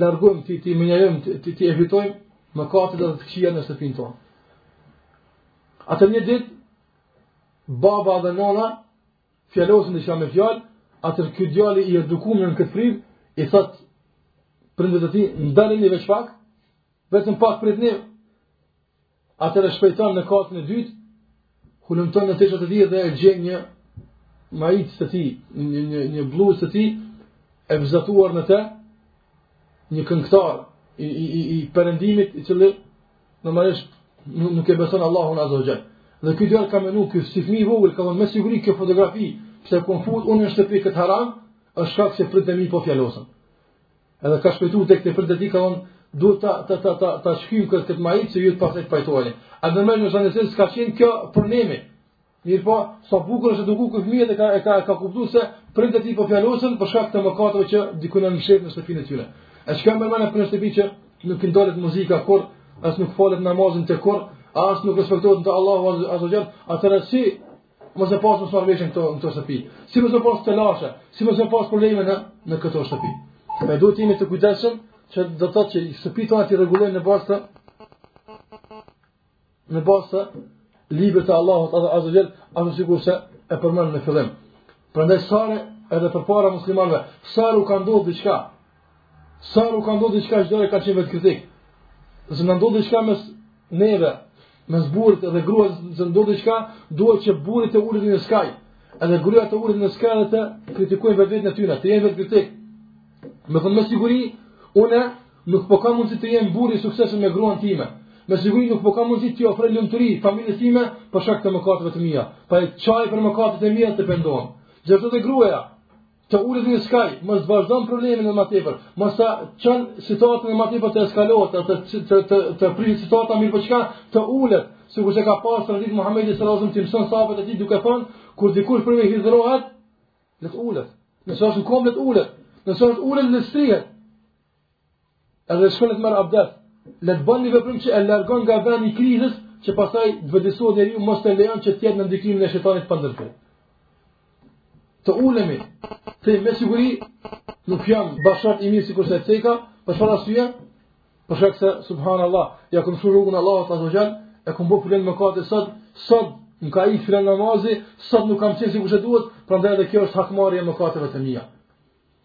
largojmë t'i t'i mënjanojmë t'i t'i evitojmë mëkatet e të këqijat në shtëpinë tonë. Atëherë një ditë baba dhe nëna fjalosen diçka me fjalë, atëherë ky djali i edukuar në këtë frymë i thotë prindërve të tij ndaluni veç pak, vetëm pak pritni. Atëherë shpejton në katin e dytë, hulumton në teshat e tij dhe e gjen një majicë të tij, një një një bluzë të tij e vizatuar në të një këngëtar i i i, i perëndimit i cili Normalisht nuk, nuk e beson Allahun azza ue xhel. Dhe ky djalë ka menu ky si fëmijë i vogël, ka thënë me siguri kjo fotografi, pse kam fut unë në shtëpi këtë haram, është shkak se prindët e mi po fjalosen. Edhe ka shpejtu tek te prindët i ka thënë duhet ta ta ta ta, ta heqim këtë këtë majicë se ju pastaj të pajtoheni. A domethënë se nëse s'ka qenë kjo për neve. Mirpo, sa bukur është dukur ky fëmijë dhe ka e ka ka kuptuar se prindërit e tij po fjalosen për shkak të mëkateve që diku mshefen në shtëpinë e tyre. E çka mbet në shtëpi që nuk u ndalet muzika kurrë as nuk falet namazi në të kurrë, as nuk respektohet në të Allahu azza jall, atëra si mos me pas mosmarrëveshje në këto në këto shtëpi. Si mos me pas telashe, si mos me pas probleme në në këto shtëpi. Ne duhet të jemi të kujdesshëm që do të thotë që shtëpitë tona t'i rregullojmë në bazë të Në bazë të librit të Allahut azza jall, ashtu sikurse e përmenda në fillim. Prandaj sa herë edhe përpara muslimanëve, sa herë u ka ndodhur diçka. Sa herë u ka ndodhur diçka çdoherë kanë qenë vetëkritikë. Nëse na ndodh diçka mes neve, mes burrit dhe gruas, nëse ndodh diçka, duhet që burri të ulet në skaj. Edhe gruaja të ulet në skaj dhe të kritikojnë vetë vetën e tyre, të jenë vetëkritikë. Me thënë me siguri, unë Nuk po kam mundësi të jem burrë i suksesshëm me gruan time. Me siguri nuk po kam mundësi t'i ofroj lumturi familjes sime për shkak të mëkateve të mia. Po e qaj për mëkatet e mia të pendohem. Gjithashtu dhe gruaja të ulet në skaj, mos ta vazhdon problemin më tepër, mos ta çon situatën më tepër të eskalohet, të të të të, të prishet situata mirëpo çka, të ulet, sikurse ka pas traditë Muhamedi sallallahu alajhi wasallam t'i mëson sahabët e tij duke thënë, kur dikush prej jush hidhërohet, le të ulet. Nëse është në këmbë le të ulet, nëse është ulët le të shtrihet, Edhe shko le të merr abdes, le të bën një veprim që e largon nga vendi i krizës, që pastaj të vetëdijesohet njeriu mos të lejon që të jetë në ndikimin e shejtanit prandaj të. Të ulemi, të themi me siguri, nuk jam bashkëshort i mirë sikurse e ceka, për çfarë arsye, për shkak se subhanallahu ia kam thyer urdhrin Allahu azza jall e kam bë problem mëkate sot sot nuk kam falë namazin sot nuk kam qenë sikurse duhet prandaj edhe kjo është hakmarrje mëkateve të mia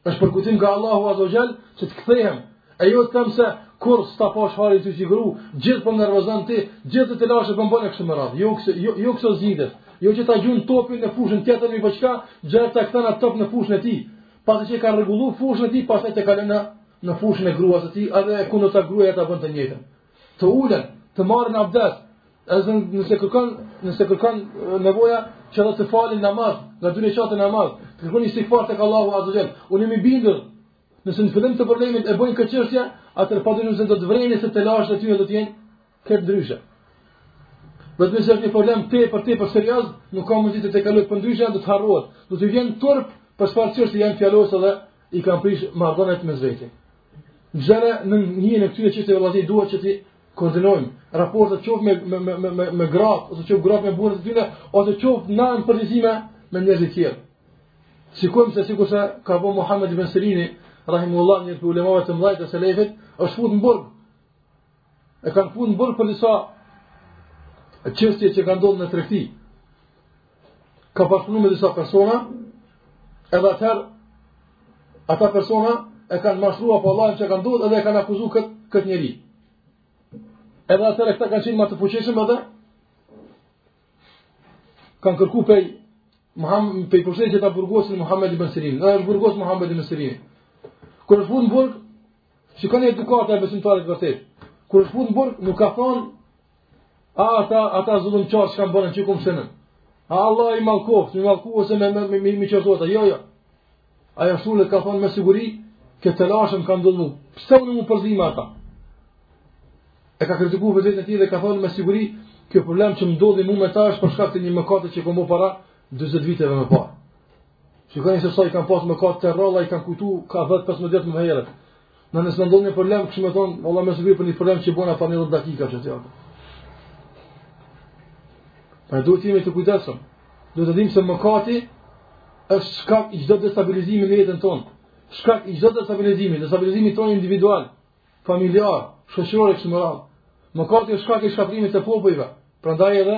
Është përkujtim nga Allahu Azza Jall që të kthehem. E jo të them se kurrë s'ta pashë hajrin ty si gru, gjithë po më nervozon ti, gjithë telashe po më bën e kështu me radhë. Jo kështu, jo jo kështu zgjidhet. Jo që ta gjun topin në fushën tjetër mirëpo çka, gjithë ta kthen atë top në fushën e tij. Pasi që ka rregulluar fushën e tij, pastaj të kalon në në fushën e gruas së tij, edhe e kundërta gruaja ta bën të njëjtën. të ulen, të marrin abdes, edhe nëse kërkon, nëse kërkon nevoja edhe të falin namaz, nga dy rekate namaz, të kërkojnë istighfar tek Allahu azza jall. Unë jam i bindur, nëse në fillim të problemit e bëjnë këtë çështje, atëherë padyshim se do të vërejnë se telashet e tyre do të jenë krejt ndryshe. Vetëm nëse është një problem tepër tepër serioz, nuk ka mundësi të tejkalohet përndryshe, do të harrohet. Do t'u vjen turp për çfarë çështje janë fjalosë dhe i kanë prish marrëdhëniet mes vetë. Pra nën hijen e këtyre çështjeve vëllezër duhet që t'i koordinojmë raportet qoftë me me me me, me gratë ose qoftë gratë me burrat e tyre ose qoftë në anën e përgjithshme me njerëzit e tjerë. Shikojmë se sikurse ka bo Muhammed ibn Sirini rahimullah një prej ulemave të mëdhenj të selefit, është futur në burg. E kanë fut në burg për disa çështje që kanë ndodh në tregti. Ka bashkëpunu me disa persona, edhe atëherë ata persona e kanë mashtru apo Allahu e din çka ka ndodh edhe e kanë akuzu këtë, këtë njeri. Edhe atëherë e këta kanë qenë ma të fuqishëm edhe, kanë kërku pej, Muhammed, pej pushtetit që ta burgosin Muhammed ibn Sirin, edhe është burgos Muhammed ibn Sirini. Kur është fut në burg, Shikoni edukata e besimtarit të vërtetë. Kur është futur në burg, nuk ka thonë a ata ata zullumçar që kanë bërë çka më kanë. A Allahu i mallkoftë, i mallku ose me me me me ç'u zu ata. Jo, jo. Ai ashtu le ka thonë me siguri që të lashëm kanë ndodhur. Pse unë u përziva me ata? E ka kritikuar veten e tij dhe ka thonë me siguri kjo problem që më ndodhi mua me ta është për shkak të një mëkati që kom bo para 40 viteve më parë. Shikoni se sa i kanë pasur mëkatet të rralla, i kanë kujtu ka 10 15 vjet më herët. Ne nëse na ndodh një problem, kishim me thon, valla me siguri për një problem që bëna para 10 dakika që atë. Pra duhet të jemi të kujdesshëm. Duhet të dimë se mëkati është shkak i çdo destabilizimi në jetën tonë. Shkak i çdo destabilizimi, destabilizimit tonë individual, familjar, shoqëror e kështu me radhë. Mëkati është shkak i shkatërrimit të popujve. Prandaj edhe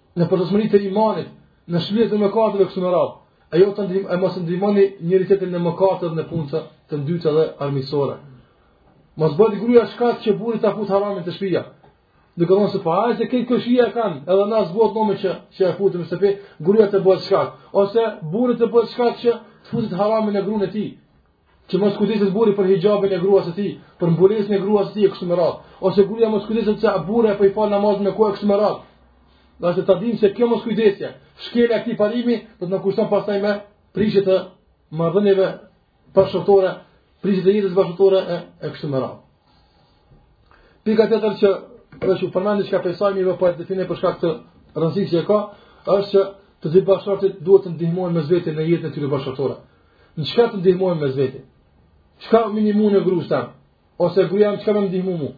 në përsosmëri të imanit, në shlyerje të mëkateve e kështu me radhë. Ajo të ndihmë, e mos ndihmoni njëri-tjetrin në mëkate, në punëra të ndyta dhe armiqësore. Mos bëhet gruja shkak që burri ta fut haramin te shpia. Dhe qëllon se pa ajë se këtë këshia e kanë, edhe në asë botë nëme që, që e futëm në shtëpi, gruja të bëhet shkak. Ose burri të bëhet shkak që të futet harami te gruja e tij. që mos kujdeset burri për hijabin e gruas së tij, për mbulesën e gruas së tij e kështu me radhë, ose gruaja mos kujdeset se burri a po e fal namazin me kohë e kështu me radhë. Dhe duhet ta dimë se kjo moskujdesja, shkelja e këtij parimi do të na kushton pastaj me prishje të marrëdhënieve bashkëshortore, prishje të jetës bashkëshortore e, e kështu me radhë. Pika tjetër që desha ta përmend që ka pesajmi dhe për define për shkak të rëndësisë që e ka, është që të dy bashkëshortët duhet të ndihmojnë mes veti në jetën e tyre bashkëshortore. Në çka të ndihmojmë mes veti? Çka me i ndihmu unë grus tem? Ose gruja në çka me ndihmu mu?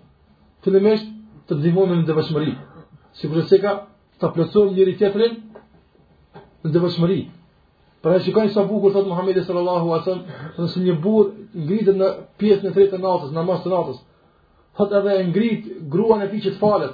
Fillimisht të ndihmojmë në devotshmëri. Sikurse e tha, ta plotësojmë njëri-tjetrin në devotshmëri. Pra shikoni sa bukur, thotë Muhammedi sallallahu alejhi ve selem, nëse një burrë ngritet në pjesën e tretë të natës, namaz të natës, thotë edhe e ngrit gruan e tij që të falet,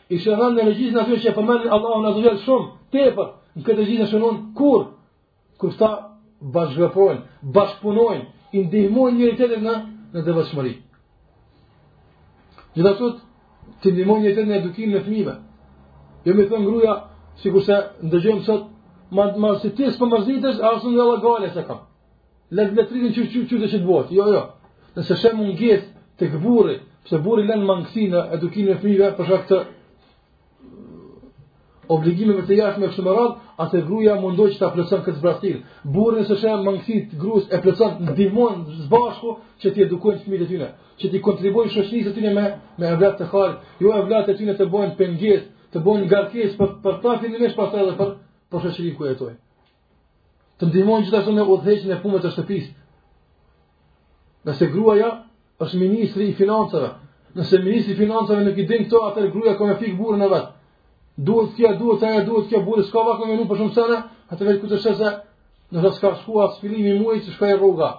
I shënon në regjistrin e atyre që e përmendin Allahun Azze ve Xhel shumë, tepër, në këtë regjistër i shënon, kur? Kur këta bashkëveprojnë, bashkëpunojnë, i ndihmojnë njëri-tjetrin në, në devotshmëri. Gjithashtu, t'i ndihmojnë njëri-tjetrit në edukimin e fëmijëve. Jo me i thon gruaja, sikurse ndëgjojmë sot, më më se ti s'po mërzitesh, asun dhe Allah gale se kam. Lën vetëm që që që të qet botë. Jo, jo. Nëse sheh mungesë tek burri, pse burri lën mangësi në edukimin e fëmijëve për shkak të obligimeve të jashtme e kështu me radhë, atëherë gruaja mundohet që ta plotësojë këtë zbrazëti. Burri nëse sheh mangësi të gruas e plotëson ndihmon së bashku që t'i edukojnë fëmijët e tyre, që t'i kontribuojnë shoqërisë së tyre me me evlat të hajrit. Jo evlat e tyre të bëhen pengesë, të bëhen ngarkesë për për ta fillimisht pastaj edhe për për shoqërinë ku jetojnë. Të ndihmojnë gjithashtu në udhëheqjen e punëve të shtëpisë. Nëse gruaja është ministri i financave, nëse ministri i financave nuk i din këto, atëherë gruaja ka me fik burrin e vet. Duhet kjo, duhet ajo, duhet kjo burrë, s'ka vakt, me nuk për shumë sene, atëherë vetëm kur të sheh se, s'ka shkuar as fillimi i muajit, shkoi rroga.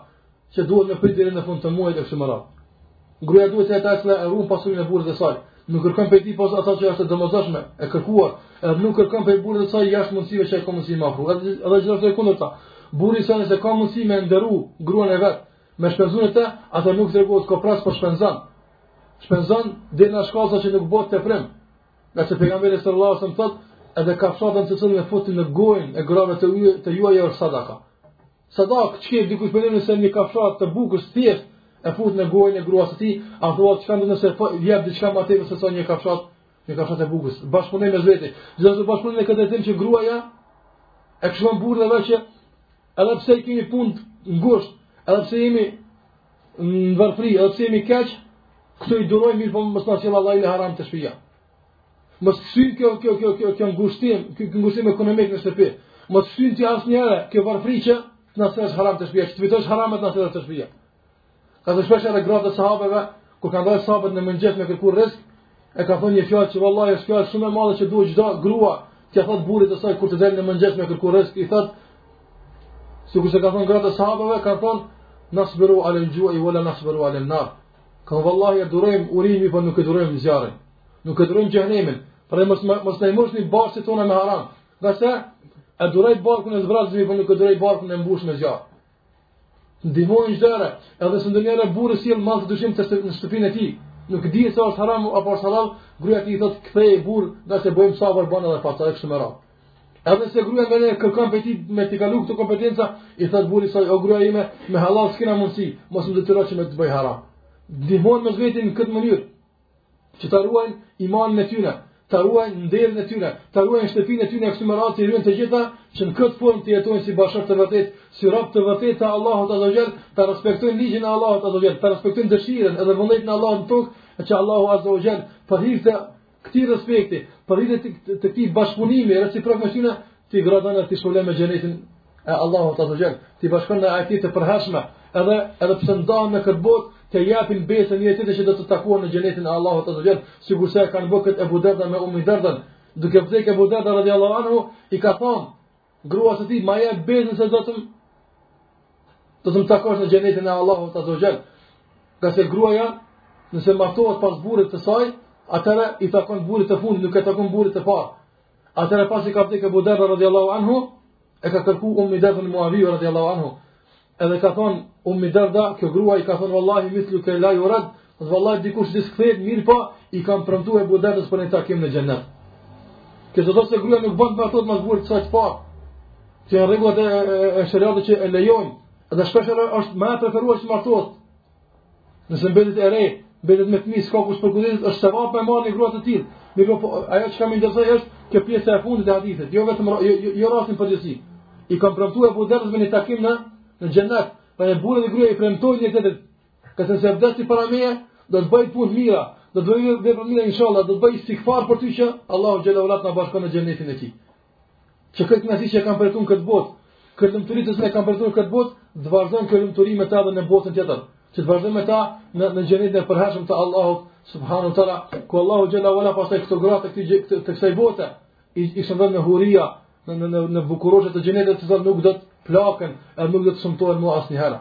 që duhet me prit deri në fund të muajit e kështu me radhë. Gruaja duhet të jetë e cila e ruan pasurinë e burrit të saj. Nuk kërkon prej tij pos asaj që është e domosdoshme, e kërkuar, edhe nuk kërkon prej burrit të saj jashtë mundësive që ai ka mundësi me ofru. Edhe edhe gjithashtu e kundërta. Burri i saj nëse ka mundësi me nderu gruan e vet, me shpenzu për të, atëherë nuk tregohet koprrac por po shpenzon. Shpenzon deri në shkallë që nuk bëhet teprim. Ngase pejgamberi sallallahu alajhi wasallam thotë, edhe kafshatën të cilën e futni në gojën e grave të yje të juaja është sadaka. Sadaka, që e dikush bën nëse një kafshat të bukës thjesht e fut në gojën e gruas së tij, a thua çka ndodh nëse po jep diçka më tepër sesa një kafshatë, një kafshatë e bukës. Bashkëpunim mes veti. Gjithashtu bashkëpunim në këtë drejtim që gruaja e këshillon burrin e vet që edhe pse i kemi punët ngusht, edhe pse jemi në varfëri, edhe pse jemi keq, këto i durojmë mirëpo mos na sjell vallahi haram te shpija. Mos të shtyn kjo kjo kjo kjo kjo ngushti, kjo ngushti ekonomike në shtëpi. Mos të shtyn ty asnjëherë kjo varfëri që t'na sjellësh haram te shpia, të fitosh haram ta sjellësh te shpia. Kaq shpesh edhe gratë e sahabëve, kur kanë dalë sahabët në mëngjes me kërku rrizk, e kanë thënë një fjalë që vallahi është fjalë shumë e madhe që duhet çdo grua t'ia thotë burrit të saj kur të dalë në mëngjes me kërku rrizk, i thotë sikurse kanë thënë gratë e sahabëve, kanë thënë nasbiru alal ju'i wala nasbiru alal nar. Ka vallahi e durojmë urinë, po nuk e durojmë zjarrin. Nuk e durojmë xhehenemin. Pra mos mos na mbushni barqet tona me haram. Ngase e duroj barkun e zbrazët, po nuk e duroj barkun e mbushur me zjarr. Ndihmojnë njëri, edhe nëse ndonjëherë burri sjell mall të dyshimtë në shtëpinë e tij. Nuk di a është haram apo është halal, gruaja i thotë ktheje burrë, ngase bëjmë sabër bën edhe pa të, e kështu me radhë. Edhe nëse gruaja ndonjëherë kërkon prej tij me i tejkalu këto kompetenca, i thotë burri i saj, o gruaja ime, me halal s'kena mundësi, mos më detyro që me të bëj haram. Ndihmojnë mes veti në këtë mënyrë që ta ruajnë imanin e tyre, ta ruajnë nderin e tyre, ta ruajnë shtëpinë e tyre kështu me radhë t'i ruajnë të gjitha që në këtë formë të jetojnë si bashkëshortë të vërtetë, si rob të vërtetë të Allahut Azza wa Jall, ta respektojnë ligjin e Allahut Azza wa Jall, ta respektojnë dëshirën edhe vullnetin e Allahut në tokë, që Allahu Azza wa Jall për hir të Këtij respekti, për hir të këtij bashkëpunimi reciprok me tyre, t'i gradon dhe t'i çon me xhenetin e Allahut azza xal, t'i bashkon në atë të përhershme, edhe edhe pse ndahen në këtë botë, të japin besën një tjetër që do të takuan në xhenetin e Allahut azza xal, sikurse kanë bërë këtë Abu Darda me Ummi Dardan, duke vdekë Abu Darda radiallahu anhu, i ka thonë, Gruas së tij, ma jep besën se do të më do të më takosh në xhenetin e Allahut azza xal. Ngase gruaja nëse martohet pas burrit të saj, atëra i takon burrit të fundit, nuk i takon burrit të parë. Atëra pasi ka vdekur Abu Darda radhiyallahu anhu, e ka kërku Ummi Dardan Muawiya radhiyallahu anhu. Edhe ka thonë, Ummi Darda, kjo grua i ka thonë, vallahi, mithluke la jurad, dhe vallahi, dikush si ti s'kthehet, mirëpo, po, i kam premtu Abu Dardas për një takim në xhenet. Kjo s'do të thotë se grua nuk bën të martohet mas burrit të saj të parë, që janë rregullat e, e, e sheriatit që e lejojnë, edhe shpeshherë është më e preferuar që martohet, Nëse mbetet e re, mbetet me fëmijë, s'ka kush përkujdeset, është sevap me marrë një grua të tillë. Mirëpo ajo që më intereson është kjo pjesa e fundit e hadithit, jo vetëm jo, jo, jo rasti në përgjithësi. I kam premtuar Abu Dardas për një takim në në xhenet, pra një burrë dhe gruaja i premtojnë njëri-tjetrit. Nëse vdes ti para meje, do të bëj punë të mira, do të bëj vepra të mira inshallah, do të bëj istighfar për ty që Allahu xhela wala të na bashkon në xhenetin e tij. Që këtë kënaqësi që e kam përjetuar në këtë botë, këtë lumturi që e kam përjetuar në këtë botë, ta vazhdon këtë lumturi me të dhe në botën tjetër. Që ta vazhdon me të në në xhenetin e përhershëm të Allahut subhanahu teala, ku Allahu xhela wala pastaj këto gratë të këtij të kësaj bote i i shndërron në hyria në në në, në bukuroshe të xhenetit të cilat nuk do të plakën, e nuk do të shëmtohen më asnjëherë.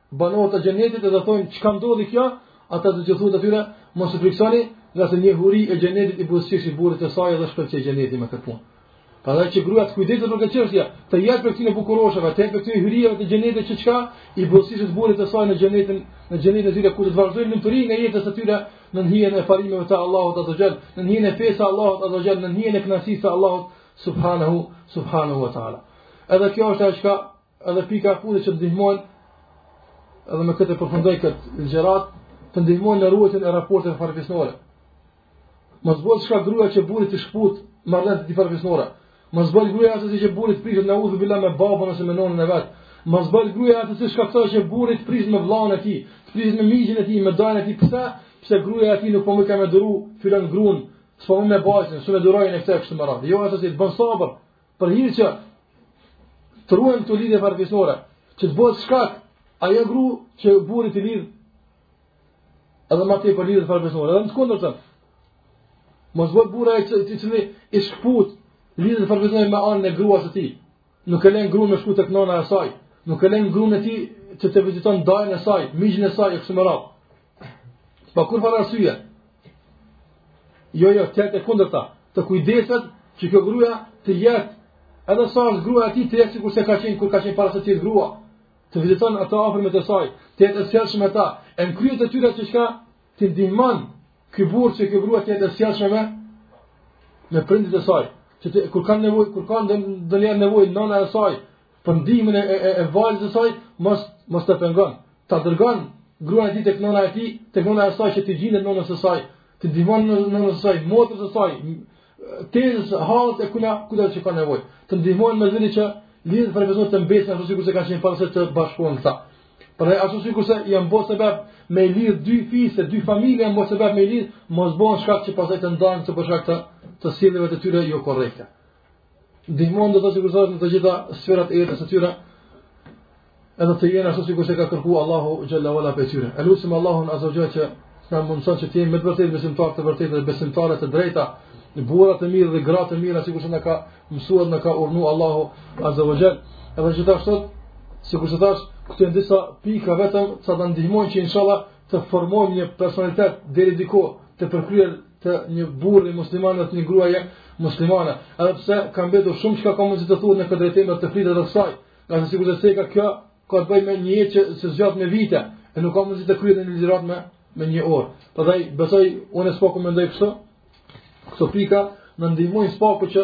Banorët e xhenetit do thonë çka ndodhi kjo, u do të thuhet atyre mos u friksoni, ngase një hyri e xhenetit i buzëqeshi burrit të saj dhe shkëlqeu xheneti me këtë punë. Prandaj që gruaja të kujdeset për këtë çështje, të jetë prej këtyre bukuroshave, të jetë prej këtyre hyrive të xhenetit që çka i buzëqesh të burrit të saj në xhenetin, në xhenetin e tyre ku do të vazhdojnë lumturinë e jetës së tyre në hijen e parimeve të Allahut azza xal, në hijen e fesë së Allahut azza xal, në hijen e kënaqësisë së Allahut subhanahu subhanahu wa taala. Edhe kjo është ajo që Edhe pika e fundit që të ndihmon edhe me këtë përfundoj këtë ligjëratë të ndihmon në ruajtjen e raporteve farefisnore. Mos bëj shkak gruaja që burri të shkput marrëdhëniet farefisnore. Mos bëj gruaja atë që burri të prishet na'udhu bilah me babën ose me nonën e vet. Mos bëj gruaja atë që shkakton që burri të prishet me vëllain e tij, të prishet me mixhën e tij, me dajën e tij. Pse? Pse gruaja e tij nuk po mun me e duru filan gruan, s'po më bajën, s'mun e duroj këtë e kështu me radhë. Jo, ajo që të bën sabër, Për hir që të ruhen këto lidhje farefisnore, që të bëhet shkak ajo gru që burri t'i lidh edhe më tepër lidhjet farefisnore, edhe në të kundërtën. Mos bëhet burri i cili i shkput lidhjet farefisnore me anën e gruas së tij. Nuk e lën gruan me shku tek nëna e saj, nuk e lën gruan e tij që të viziton dajën e saj, mixhën e saj e kështu me radhë. Pa kurrfarë arsye. Jo, jo, të jetë e kundërta. Të kujdeset që kjo gruja të jetë, edhe sa është gruja e tij, të jetë sikurse ka qenë, kur ka qenë para se të jetë grua. Të viziton ato afërmet e saj, të jetë e sjellshme me ta. E në kryet e tyre që çka ta ndihmon ky burrë që kjo gruja të jetë e sjellshme me, me prindit e saj. Që të, kur kanë nevojë, kur kanë dhe, dhe nevojë, nëna e saj, për ndihmën e, e, e vajzës së saj, mos, mos ta pengon. Ta dërgon gruan e tij tek nona e tij, tek nona e saj që t'i gjindet nënës së saj, t'i ndihmon nënës së saj, motrës së saj, tezës, hallës e kuna, kudo që ka nevojë. Të ndihmojnë me zëri që lidhjet farefisnore të mbesin, ashtu sikurse kanë qenë para se të bashkohen këta. Por ashtu sikurse janë bo sebep me lidhë dy fise, dy familje janë bo sebep me lidhë, mos bohen shkak që pastaj të ndahen për shkak të sjelljeve të tyre jo korrekte. Ndihmon do të thotë në të gjitha sferat e jetës së tyre. Edhe të jenë ashtu sikur se ka kërku Allahu azza wa jalla prej tyre. E lusim Allahun azza wa jalla që të na mundëson që të jemi me të vërtetë besimtarë të vërtetë dhe besimtare të drejta, ne burra të mirë dhe gra të mira sikur se na ka mësuar, na ka urdhnu Allahu azza wa jalla. Edhe gjithashtu sikur se thash, këto janë disa pika vetëm sa të na ndihmojnë që inshallah të formojmë një personalitet deri diku të përkryer të një burri musliman dhe të një gruaje muslimane. Edhe pse ka mbetur shumë çka ka mundësi të thuhet në këtë drejtim dhe të flitet rreth saj, ngase sigurisht se ka kjo ka të bëjë me një jetë që se zgjat me vite, e nuk ka mundësi të kryhet në ligjërat me me një orë. Prandaj besoj unë së paku mendoj kështu, këto pika na ndihmojnë së paku që